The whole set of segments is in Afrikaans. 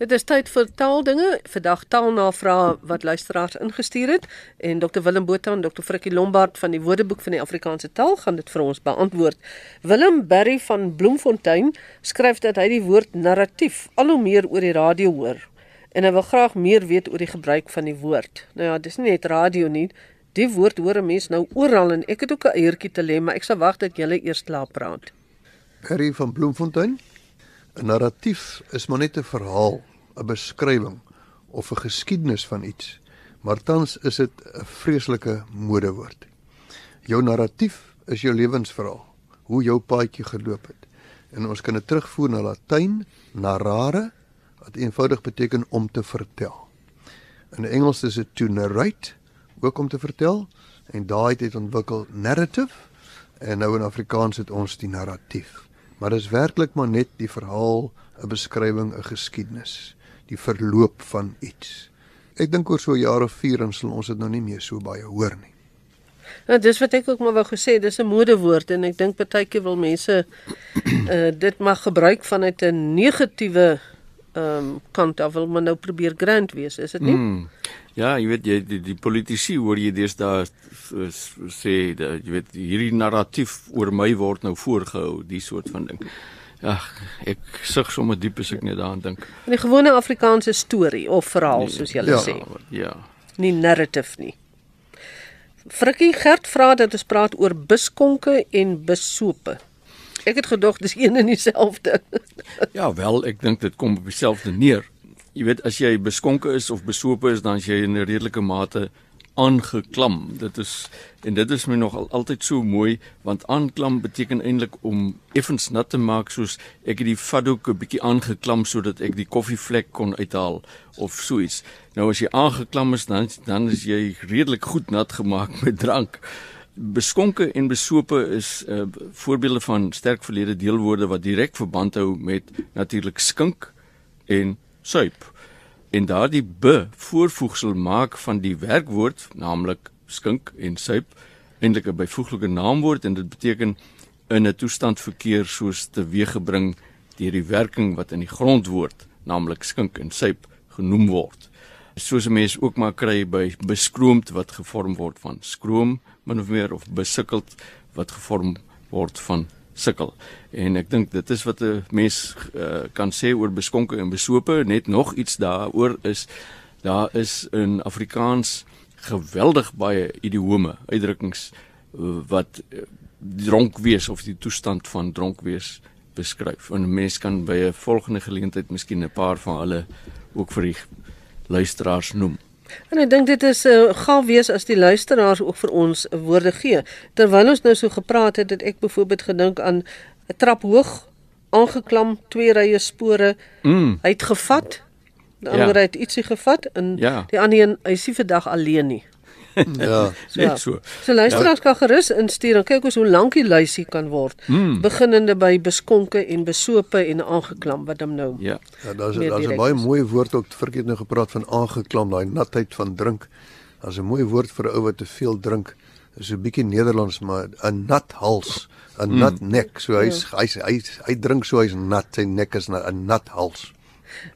Dit is tyd vir taaldinge. Vandag taalnavrae wat luisteraars ingestuur het en Dr Willem Botha en Dr Frikkie Lombard van die Woordeboek van die Afrikaanse taal gaan dit vir ons beantwoord. Willem Berry van Bloemfontein skryf dat hy die woord narratief al hoe meer oor die radio hoor en hy wil graag meer weet oor die gebruik van die woord. Nou ja, dis nie net radio nie. Die woord hoor 'n mens nou oral en ek het ook 'n eiertjie te lê, maar ek sal wag dat jy eers klaar praat. Berry van Bloemfontein 'n Narratief is maar net 'n verhaal 'n beskrywing of 'n geskiedenis van iets, maar tans is dit 'n vreeslike modewoord. Jou narratief is jou lewensverhaal, hoe jou paadjie geloop het. En ons kan dit terugvoer na Latyn, narrare, wat eenvoudig beteken om te vertel. In Engels is dit to narrate, ook om te vertel, en daai het ontwikkel narrative en nou in Afrikaans het ons die narratief. Maar dit is werklik maar net die verhaal, 'n beskrywing, 'n geskiedenis die verloop van iets. Ek dink oor so 'n jaar of 4 dan sal ons dit nou nie meer so baie hoor nie. Ja, dis wat ek ook maar wou gesê, dis 'n modewoord en ek dink partykeer wil mense uh dit mag gebruik vanuit 'n negatiewe ehm um, kant af wil men nou probeer grand wees, is dit nie? Mm. Ja, jy weet jy die, die politici hoor jy deesdae sê dat jy weet hierdie narratief oor my word nou voorgehou, die soort van ding. Ag, ek sug sommer diep as ek net daaraan dink. 'n Gewone Afrikaanse storie of verhaal nee, soos jy ja, sê. Ja. Nie narrative nie. Frikkie Gert vra dat ons praat oor biskonke en besope. Ek het gedog dis een en dieselfde. ja, wel, ek dink dit kom op dieselfde neer. Jy weet as jy beskonke is of besope is, dan is jy in 'n redelike mate aangeklam. Dit is en dit is my nog al, altyd so mooi want aanklam beteken eintlik om effens nat te maak soos ek het die fatdoek 'n bietjie aangeklam sodat ek die koffievlek kon uithaal of so iets. Nou as jy aangeklam is dan dan is jy redelik goed nat gemaak met drank. Beskonke en besope is uh, voorbeelde van sterk verlede deelwoorde wat direk verband hou met natuurlik skink en suip en daardie be voorvoegsel maak van die werkwoord naamlik skink en suip eintlik 'n byvoeglike naamwoord en dit beteken in 'n toestand verkeer soos teweeggebring deur die werking wat in die grondwoord naamlik skink en suip genoem word. Soos 'n mens ook maar kry by beskroomd wat gevorm word van skroom min of meer of besikkeld wat gevorm word van sukkel. En ek dink dit is wat 'n mens uh, kan sê oor beskonke en besope, net nog iets daaroor is daar is in Afrikaans geweldig baie idiome, uitdrukkings uh, wat uh, dronk wees of die toestand van dronk wees beskryf. En 'n mens kan by 'n volgende geleentheid miskien 'n paar van hulle ook vir die luisteraars noem. En ek dink dit is 'n uh, eh, gaaf wees as die luisteraars ook vir ons woorde gee. Terwyl ons nou so gepraat het, het ek byvoorbeeld gedink aan 'n trap hoog aangeklam twee rye spore mm. uitgevat. Die ander ja. het ietsie gevat en ja. die ander een hy is nie vandag alleen nie. ja, net so. So luisteraars ja. kan gerus instuur en kyk ons hoe lank die lysie kan word. Mm. Beginnende by beskonke en besope en aangeklam wat hom nou. Ja. Ja, daar's daar's 'n baie mooi woord ook verkeerd nou gepraat van aangeklam, daai natheid van drink. Daar's 'n mooi woord vir 'n ou wat te veel drink. Dis 'n bietjie Nederlands, maar 'n nat hals, 'n mm. nat nek. So hy's ja. hy's hy, hy, hy drink so hy's nat, sy nek is 'n nat hals.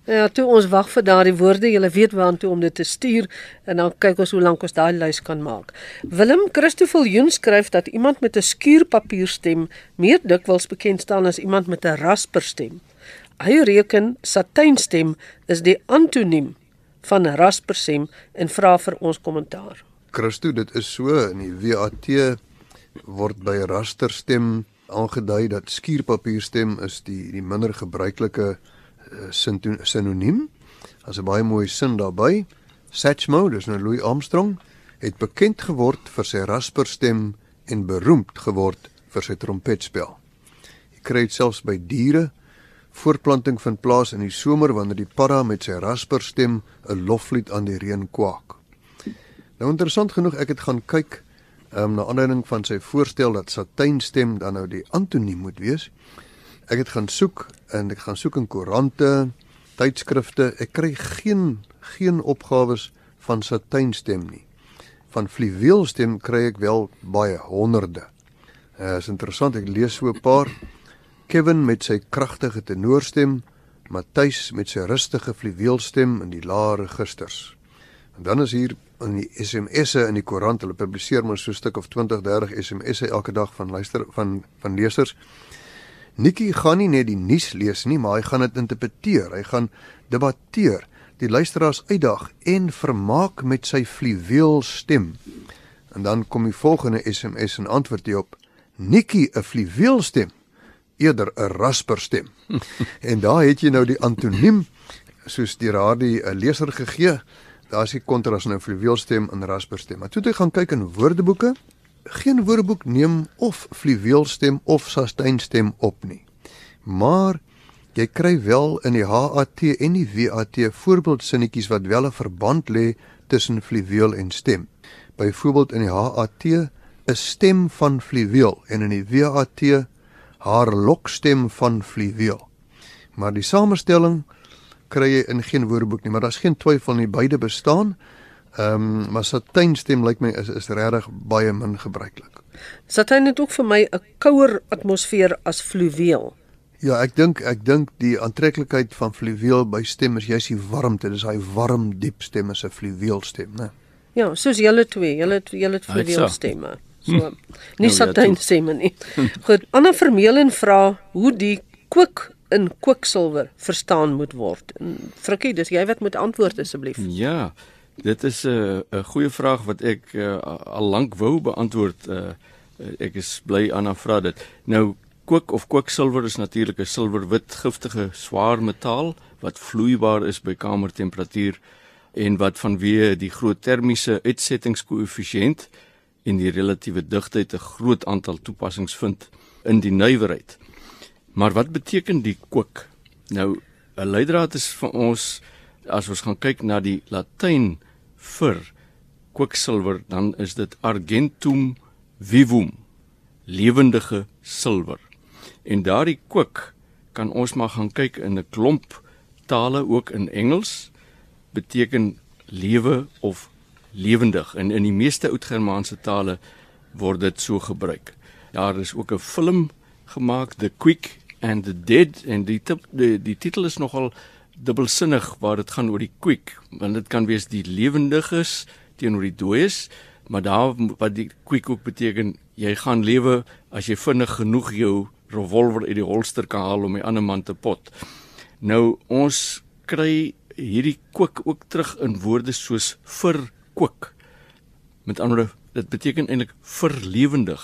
Ja, toe ons wag vir daardie woorde, jy weet waantoe om dit te stuur en dan kyk ons hoe lank ons daai lys kan maak. Willem Christoffel Joen skryf dat iemand met 'n skuurpapierstem meer dikwels bekend staan as iemand met 'n rasperstem. Hy reken satynstem is die antoniem van rasperstem en vra vir ons kommentaar. Christo, dit is so in die WAT word by rasterstem aangedui dat skuurpapierstem is die die minder gebruikelike sinoniem. As 'n baie mooi sin daarby. Satchmo, dis nou Louis Armstrong, het bekend geword vir sy rasperstem en beroemd geword vir sy trompetspel. Jy kry dit selfs by diere. Voortplanting vind plaas in die somer wanneer die padda met sy rasperstem 'n loflied aan die reën kwaak. Nou interessant genoeg, ek het gaan kyk um, na aanleiding van sy voorstel dat satynstem dan nou die antoniem moet wees. Ek het gaan soek en ek gaan soek in koerante, tydskrifte. Ek kry geen geen opgawes van satynstem nie. Van fluweelstem kry ek wel baie honderde. Dit uh, is interessant, ek lees so 'n paar. Kevin met sy kragtige tenorstem, Matthys met sy rustige fluweelstem in die lae registers. En dan is hier in die SMS'e in die koerant, hulle publiseer maar so 'n stuk of 20, 30 SMS'e elke dag van luister van van lesers. Nikki gaan nie net die nuus lees nie, maar hy gaan dit interpreteer. Hy gaan debatteer, die luisteraars uitdag en vermaak met sy fluweelstem. En dan kom die volgende SMS en antwoord hy op: Nikki 'n fluweelstem eerder 'n rasperstem. en daar het jy nou die antoniem soos die radie 'n leser gegee. Daar's die kontras nou fluweelstem en rasperstem. Maar toe jy gaan kyk in woordeboeke, geen woordeboek neem of fluweelstem of sasteinstem op nie. Maar jy kry wel in die HAT en die WAT voorbeeldsinnetjies wat wel 'n verband lê tussen fluweel en stem. Byvoorbeeld in die HAT 'n stem van fluweel en in die WAT haar lokstem van fluweel. Maar die samestelling kry jy in geen woordeboek nie, maar daar's geen twyfel nie beide bestaan. Ehm um, maar satynstem lyk my is is regtig baie min gebruiklik. Satyn het ook vir my 'n kouer atmosfeer as fluweel. Ja, ek dink ek dink die aantreklikheid van fluweel by stem is juist die warmte. Dis hy warm diep stem is 'n fluweelstem, né? Ja, soos julle twee, julle julle fluweelstemme. So, hm. nie nou, satyn sê my nie. Goed, Anna Vermeulen vra hoe die kook in kwiksilwer verstaan moet word. En Frikkie, dis jy wat moet antwoord asseblief. Ja. Dit is 'n uh, 'n goeie vraag wat ek uh, al lank wou beantwoord. Uh, ek is bly Anna vra dit. Nou kook of kwiksilwer is natuurlik 'n silwerwit giftige swaar metaal wat vloeibaar is by kamertemperatuur en wat vanweë die groot termiese uitsettingskoëffisiënt en die relatiewe digtheid 'n groot aantal toepassings vind in die nywerheid. Maar wat beteken die kook? Nou 'n leidraad is vir ons as ons gaan kyk na die Latyn vir kwiksilwer, dan is dit argentum vivum, lewendige silwer. En daardie kwik kan ons maar gaan kyk in 'n klomp tale ook in Engels beteken lewe of lewendig en in die meeste oud-Germaanse tale word dit so gebruik. Daar is ook 'n film gemaak The Quick and the Dead en die tip, die, die titel is nogal dubbelsinnig waar dit gaan oor die quick want dit kan wees die lewendiges teenoor die dooies maar daar wat die quick ook beteken jy gaan lewe as jy vinnig genoeg jou revolver uit die holster kan haal om die ander man te pot. Nou ons kry hierdie kook ook terug in woorde soos vir kook met ander woorde dit beteken eintlik verlewendig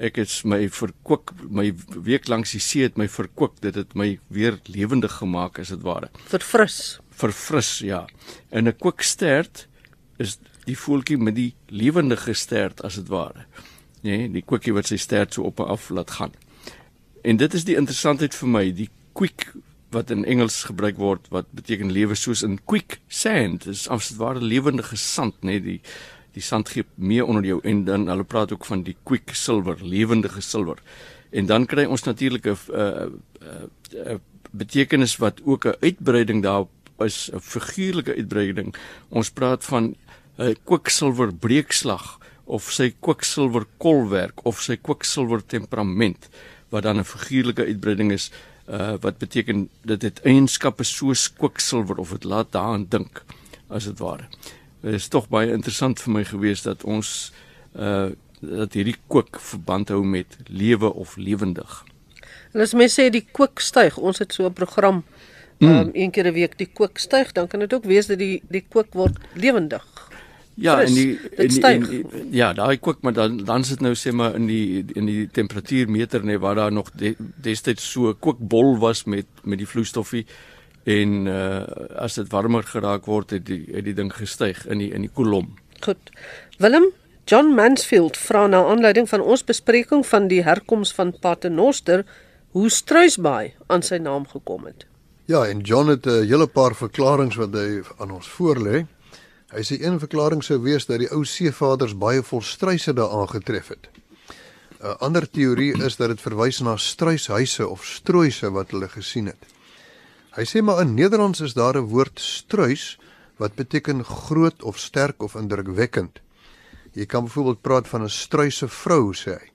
ek het my verkook my week langs die see het my verkook dit het my weer lewendig gemaak as dit ware. Verfris. Verfris ja. En 'n kookstert is die voeltjie met die lewendige stert as dit ware. Nee die koekie wat sy stert so op en af laat gaan. En dit is die interessantheid vir my die quick wat in Engels gebruik word wat beteken lewe soos in quick sand. Is as dit ware lewendige sand nê nee, die die sand gee meer onder jou en dan hulle praat ook van die quick silver, lewendige silwer. En dan kry ons natuurlik 'n uh, uh, betekenis wat ook 'n uitbreiding daar is 'n figuurlike uitbreiding. Ons praat van 'n kwiksilwer breekslag of sy kwiksilwer kolwerk of sy kwiksilwer temperament wat dan 'n figuurlike uitbreiding is uh, wat beteken dit het eienskappe soos kwiksilwer of dit laat daaraan dink as dit ware. Is tog baie interessant vir my gewees dat ons uh dat hierdie kook verband hou met lewe of lewendig. En as mense sê die kook styg, ons het so 'n program mm. um een keer 'n week die kook styg, dan kan dit ook wees dat die die kook word lewendig. Ja, en die, en die, en die ja, daai kook maar dan dan sit nou sê maar in die in die temperatuurmeter nê waar daar nog de, destyds so kookbol was met met die vloeistofie en uh, as dit warmer geraak word het die het die ding gestyg in die in die kolom. Goed. Willem John Mansfield vra na aanleiding van ons bespreking van die herkoms van Paternoster hoe Struisbaai aan sy naam gekom het. Ja, en John het 'n hele paar verklaringe wat hy aan ons voorlê. Hy sê een verklaring sou wees dat die ou seevaders baie vol struise daar aangetref het. 'n Ander teorie is dat dit verwys na struishuise of strooise wat hulle gesien het. Hy sê maar in Nederlands is daar 'n woord struis wat beteken groot of sterk of indrukwekkend. Jy kan byvoorbeeld praat van 'n struise vrou sê hy.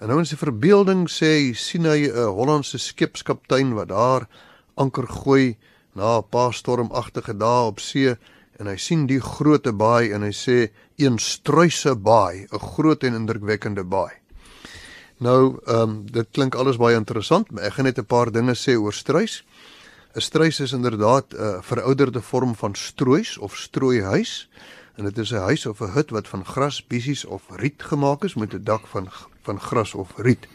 En nou in sy verbeelding sê hy sien hy 'n Hollandse skipskaptein wat daar anker gooi na 'n paar stormagtige dae op see en hy sien die groote baai en hy sê een struise baai, 'n groot en indrukwekkende baai. Nou, ehm um, dit klink alles baie interessant, maar ek gaan net 'n paar dinge sê oor struis. 'n Struis is inderdaad 'n uh, verouderde vorm van stroois of strooihuis en dit is 'n huis of 'n hut wat van gras, bissies of riet gemaak is met 'n dak van van gras of riet.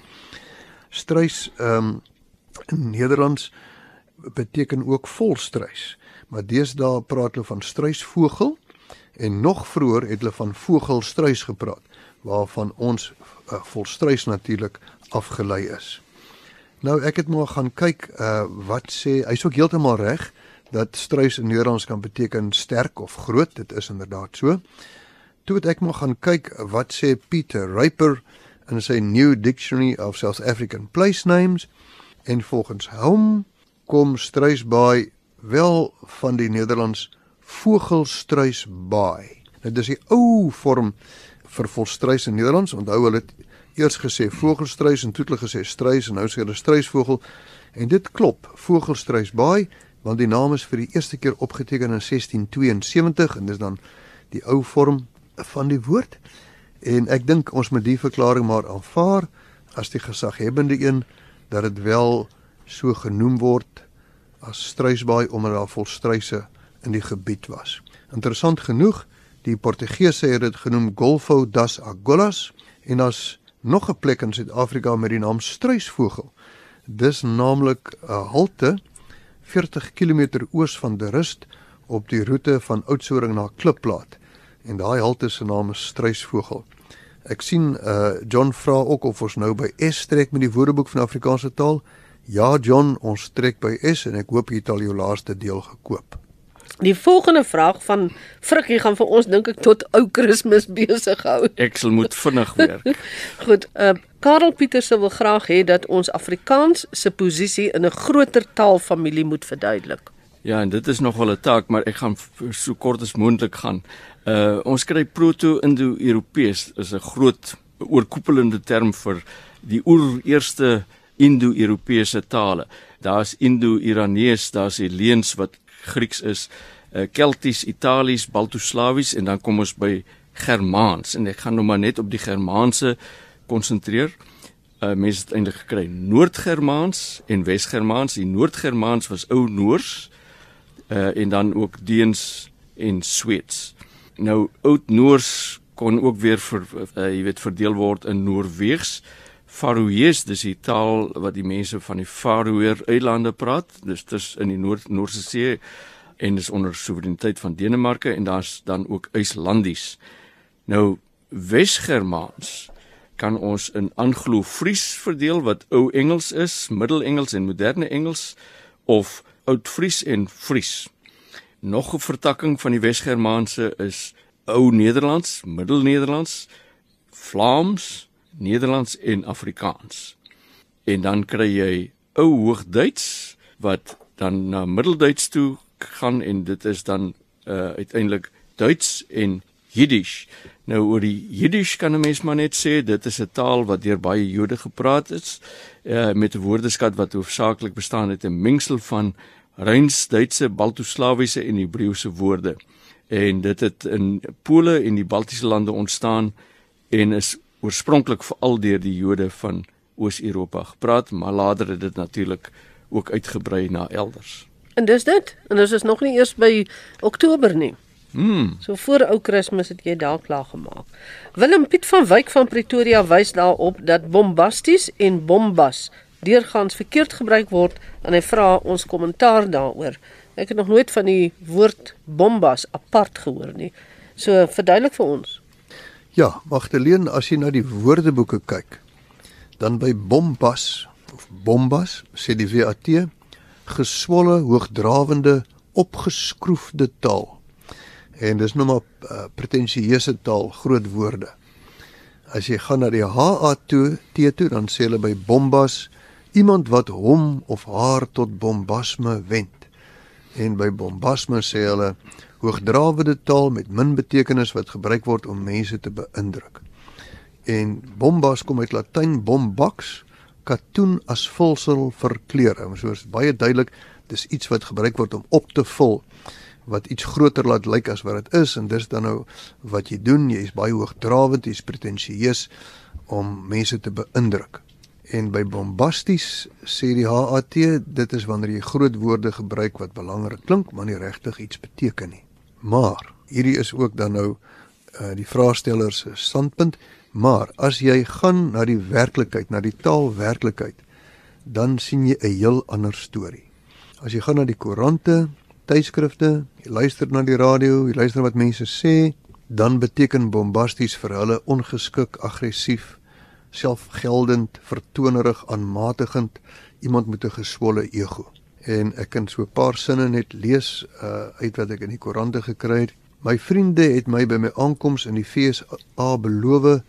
Struis ehm um, in Nederlands beteken ook volstruis, maar deesdae praat hulle van struisvogel en nog vroeër het hulle van vogelstruis gepraat waarvan ons uh, volstruis natuurlik afgelei is. Nou ek het maar gaan kyk uh wat sê hy's ook heeltemal reg dat struis in Nederlands kan beteken sterk of groot, dit is inderdaad so. Toe het ek maar gaan kyk wat sê Peter Ryper in sy New Dictionary of South African Place Names en volgens hom kom struisbaai wel van die Nederlands vogelstruisbaai. Nou dis die ou vorm vir volstruis in Nederlands. Onthou hulle het eers gesê vogelstruis en toe hulle gesê struis en nou sê hulle struisvogel. En dit klop, vogelstruisbaai, want die naam is vir die eerste keer opgeteken in 1672 en dis dan die ou vorm van die woord. En ek dink ons moet die verklaring maar aanvaar as die gesaghebende een dat dit wel so genoem word as struisbaai omdat daar volstruise in die gebied was. Interessant genoeg, die Portugese het dit genoem Golfo das Agulhas en daar's nog 'n plek in Suid-Afrika met die naam Struisvogel. Dis naamlik 'n halte 40 km oos van De Rust op die roete van Oudtshoorn na Klipplaat. En daai halte se naam is Struisvogel. Ek sien uh John vra ook of ons nou by S trek met die Woordeboek van Afrikaanse taal. Ja John, ons trek by S en ek hoop jy het al jou laaste deel gekoop. Die volgende vraag van Frikkie gaan vir ons dink ek tot ou Kersfees besig hou. Ek sal moet vinnig werk. Goed, uh Karel Pieterse wil graag hê dat ons Afrikaans se posisie in 'n groter taalfamilie moet verduidelik. Ja, en dit is nogal 'n taak, maar ek gaan so kort as moontlik gaan. Uh ons kry proto-indo-europees is 'n groot oorkoepelende term vir die oer-eerste Indo-Europese tale. Daar's Indo-Iranees, daar's Helleens wat Grieks is, uh, Kelties, Italies, Baltoslawies en dan kom ons by Germaans en ek gaan nou maar net op die Germaanse konsentreer. Uh mense het eintlik gekry Noord-Germaans en Wes-Germaans. Die Noord-Germaans was ou Noors uh en dan ook Deens en Sweeds. Nou oud Noors kon ook weer vir uh, jy weet verdeel word in Noorweegs. Faroese, dis die taal wat die mense van die Faroe eilande praat. Dis dis in die Noord Noordse See en dis onder soewereiniteit van Denemarke en daar's dan ook IJslandies. Nou Wes-Germaans kan ons in Anglo-Fries verdeel wat ou Engels is, Middel-Engels en moderne Engels of Oud-Fries en Fries. Nog 'n vertakking van die Wes-Germaanse is ou Nederlands, Middel-Nederlands, Vlaams, Nederlands en Afrikaans. En dan kry jy ou Hoogduits wat dan na Middelduits toe gaan en dit is dan uh uiteindelik Duits en Jiddisch. Nou oor die Jiddisch kan 'n mens maar net sê dit is 'n taal wat deur baie Jode gepraat is uh met 'n woordeskat wat hoofsaaklik bestaan uit 'n mengsel van Rheinsduitse, Baltoslawiese en Hebreëse woorde. En dit het in Pole en die Baltiese lande ontstaan en is oorspronklik veral deur die Jode van Oos-Europa gepraat, maar later het dit natuurlik ook uitgebrei na elders. En dis dit. En dis is nog nie eers by Oktober nie. Hmm. So voor ou Kersfees het jy daar klaar gemaak. Willem Piet van Wyk van Pretoria wys daarop dat bombasties en bombas deurgaans verkeerd gebruik word en hy vra ons kommentaar daaroor. Ek het nog nooit van die woord bombas apart gehoor nie. So verduidelik vir ons. Ja, Magdalene, as jy na die woordeboeke kyk, dan by bombas of bombas sê die WAT geswolle, hoogdrawende, opgeskroefde taal. En dis nou maar uh, pretensieuse taal, groot woorde. As jy gaan na die HA toe, T toe, dan sê hulle by bombas iemand wat hom of haar tot bombasme wend. En by bombasme sê hulle hoogdrawende taal met min betekenis wat gebruik word om mense te beïndruk. En bombas kom uit Latyn bombax, katoen as vulsel vir klere. So is baie duidelik dis iets wat gebruik word om op te vul wat iets groter laat lyk as wat dit is en dis dan nou wat jy doen jy is baie hoogdrawend jy's pretensieus om mense te beïndruk en by bombasties sê die HAT dit is wanneer jy groot woorde gebruik wat belangrik klink maar nie regtig iets beteken nie. Maar hierdie is ook dan nou uh, die vraagsteller se standpunt maar as jy gaan na die werklikheid na die taalwerklikheid dan sien jy 'n heel ander storie. As jy gaan na die koerante tydskrifte jy luister na die radio jy luister wat mense sê dan beteken bombasties vir hulle ongeskik aggressief selfgeldend vertonerig aanmatigend iemand met 'n geswolle ego en ek kan so 'n paar sinne net lees uh, uit wat ek in die koerante gekry het My vriende het my by my aankoms in die FSA beloof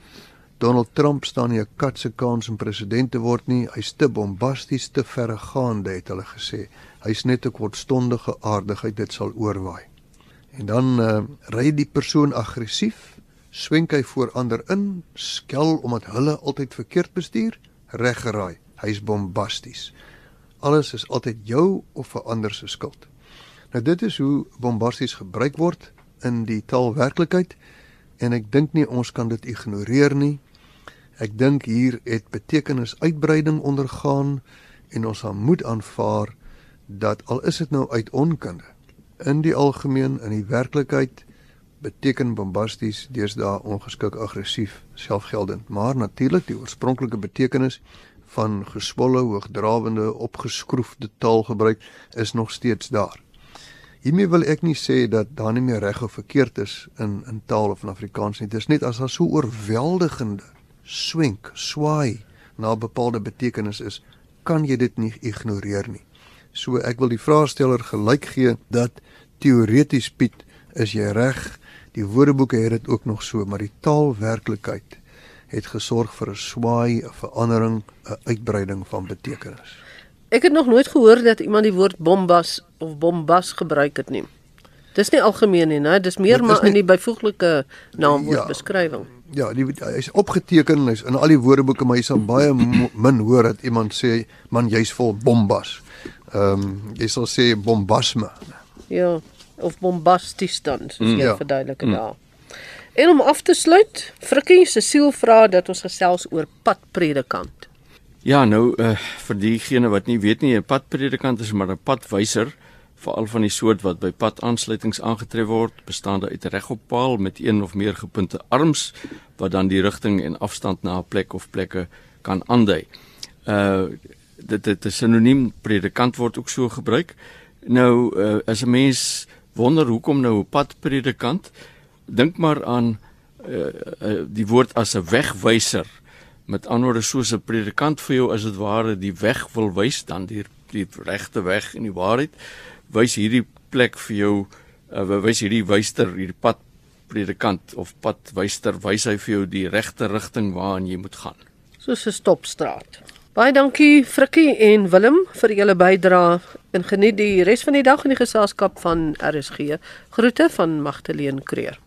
Donald Trump staan nie 'n kat se kans om president te word nie. Hy's te bombasties, te verregaande, het hulle gesê. Hy's net 'n kortstondige aardigheid, dit sal oorwaai. En dan uh, ry die persoon aggressief, swenk hy voor ander in, skel omdat hulle altyd verkeerd bestuur, reggeraai. Hy's bombasties. Alles is altyd jou of 'n ander se skuld. Nou dit is hoe bombasties gebruik word in die taalwerklikheid en ek dink nie ons kan dit ignoreer nie. Ek dink hier het betekenis uitbreiding ondergaan en ons moet aanvaar dat al is dit nou uit onkunde in die algemeen in die werklikheid beteken bombasties deesdae ongeskik aggressief selfgeldend maar natuurlik die oorspronklike betekenis van geswolle hoogdrawende opgeskroefde taalgebruik is nog steeds daar Hiermee wil ek nie sê dat daar nie meer reg of verkeerd is in in taal of in Afrikaans nie. Dit is net as daar so oorweldigende swenk, swaai na bepaalde betekenis is, kan jy dit nie ignoreer nie. So ek wil die vraagsteller gelyk gee dat teoreties Piet, is jy reg. Die woordeboeke het dit ook nog so, maar die taalwerklikheid het gesorg vir 'n swaai, 'n verandering, 'n uitbreiding van betekenis. Ek het nog nooit gehoor dat iemand die woord bombas of bombas gebruik het nie. Dis nie algemeen nie, né? Dis meer maar nie, in die byvoeglike naamwoordbeskrywing. Ja, ja, die hy is opgeteken, hy's in al die woordeboeke, maar jy sal baie min hoor dat iemand sê man jy's vol bombas. Ehm um, jy sal sê bombasme. Ja, of bombasties dan, soos mm, jy ja. verduidelik mm. daar. En om af te sluit, Frikkie se siel vra dat ons gesels oor padpredikant. Ja, nou uh, vir diegene wat nie weet nie, 'n padpredikant is maar 'n padwyser, veral van die soort wat by padaansluitings aangetref word, bestaande uit 'n regoppaal met een of meer gepunte arms wat dan die rigting en afstand na 'n plek of plekke kan aandui. Uh dit dit is sinoniem predikant word ook so gebruik. Nou uh, as 'n mens wonder hoekom nou 'n padpredikant, dink maar aan uh, uh, die woord as 'n wegwyser met ander woorde soos 'n predikant vir jou as dit ware die weg wil wys dan die die regte weg en die waarheid wys hierdie plek vir jou uh, wys hierdie wyster hierdie pad predikant of padwyster wys hy vir jou die regte rigting waarin jy moet gaan. Soos 'n stopstraat baie dankie Frikkie en Willem vir julle bydrae. En geniet die res van die dag in die geselskap van RSG groete van Magdalene Creer